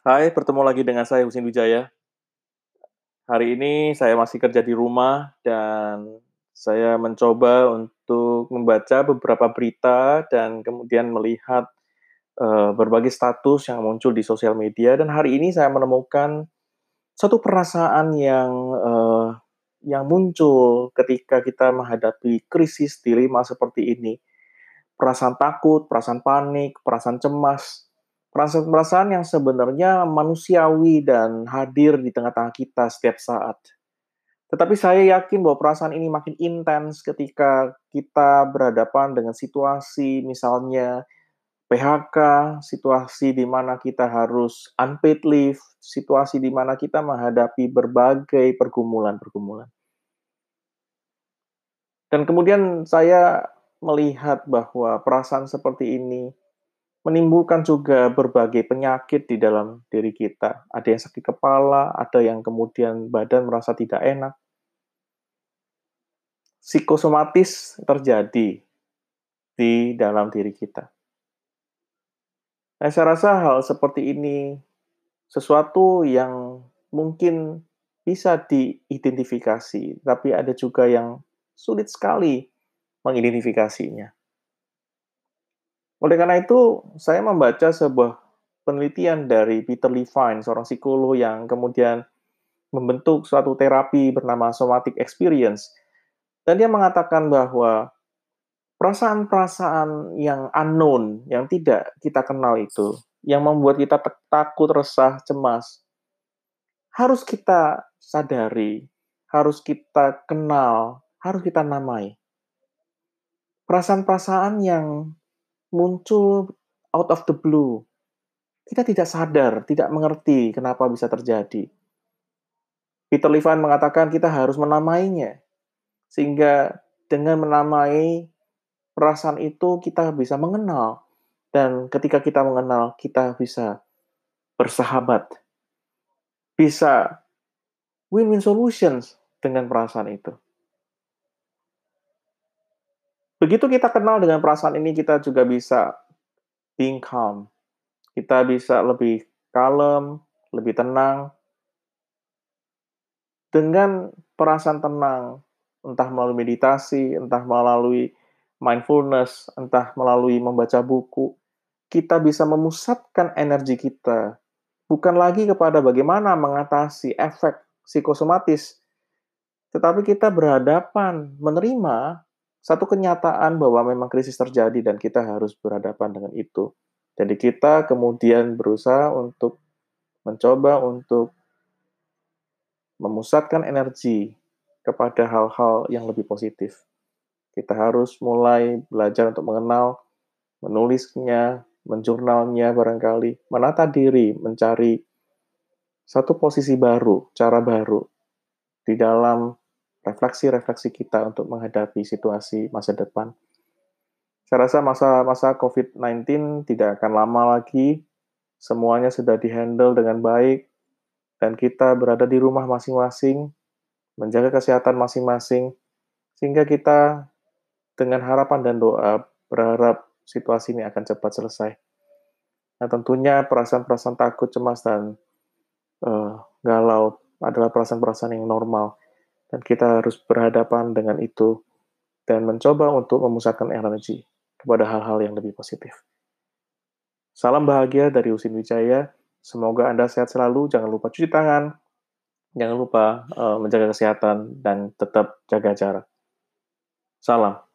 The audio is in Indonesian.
Hai, bertemu lagi dengan saya Husin Wijaya. Hari ini saya masih kerja di rumah dan saya mencoba untuk membaca beberapa berita dan kemudian melihat uh, berbagai status yang muncul di sosial media dan hari ini saya menemukan satu perasaan yang uh, yang muncul ketika kita menghadapi krisis dilema seperti ini. Perasaan takut, perasaan panik, perasaan cemas, perasaan-perasaan yang sebenarnya manusiawi dan hadir di tengah-tengah kita setiap saat. Tetapi saya yakin bahwa perasaan ini makin intens ketika kita berhadapan dengan situasi misalnya PHK, situasi di mana kita harus unpaid leave, situasi di mana kita menghadapi berbagai pergumulan-pergumulan. Dan kemudian saya melihat bahwa perasaan seperti ini menimbulkan juga berbagai penyakit di dalam diri kita. Ada yang sakit kepala, ada yang kemudian badan merasa tidak enak. Psikosomatis terjadi di dalam diri kita. Nah, saya rasa hal seperti ini sesuatu yang mungkin bisa diidentifikasi, tapi ada juga yang sulit sekali mengidentifikasinya. Oleh karena itu, saya membaca sebuah penelitian dari Peter Levine, seorang psikolog yang kemudian membentuk suatu terapi bernama somatic experience. Dan dia mengatakan bahwa perasaan-perasaan yang unknown, yang tidak kita kenal itu, yang membuat kita takut, resah, cemas, harus kita sadari, harus kita kenal, harus kita namai. Perasaan-perasaan yang muncul out of the blue. Kita tidak sadar, tidak mengerti kenapa bisa terjadi. Peter Levine mengatakan kita harus menamainya. Sehingga dengan menamai perasaan itu kita bisa mengenal. Dan ketika kita mengenal, kita bisa bersahabat. Bisa win-win solutions dengan perasaan itu. Begitu kita kenal dengan perasaan ini, kita juga bisa being calm. Kita bisa lebih kalem, lebih tenang. Dengan perasaan tenang, entah melalui meditasi, entah melalui mindfulness, entah melalui membaca buku, kita bisa memusatkan energi kita bukan lagi kepada bagaimana mengatasi efek psikosomatis, tetapi kita berhadapan menerima satu kenyataan bahwa memang krisis terjadi dan kita harus berhadapan dengan itu. Jadi kita kemudian berusaha untuk mencoba untuk memusatkan energi kepada hal-hal yang lebih positif. Kita harus mulai belajar untuk mengenal, menulisnya, menjurnalnya barangkali, menata diri, mencari satu posisi baru, cara baru di dalam refleksi-refleksi kita untuk menghadapi situasi masa depan. Saya rasa masa-masa COVID-19 tidak akan lama lagi, semuanya sudah dihandle dengan baik, dan kita berada di rumah masing-masing, menjaga kesehatan masing-masing, sehingga kita dengan harapan dan doa berharap situasi ini akan cepat selesai. Nah tentunya perasaan-perasaan takut, cemas, dan uh, galau adalah perasaan-perasaan yang normal. Dan kita harus berhadapan dengan itu dan mencoba untuk memusatkan energi kepada hal-hal yang lebih positif. Salam bahagia dari Usin Wijaya. Semoga Anda sehat selalu. Jangan lupa cuci tangan. Jangan lupa uh, menjaga kesehatan dan tetap jaga jarak. Salam.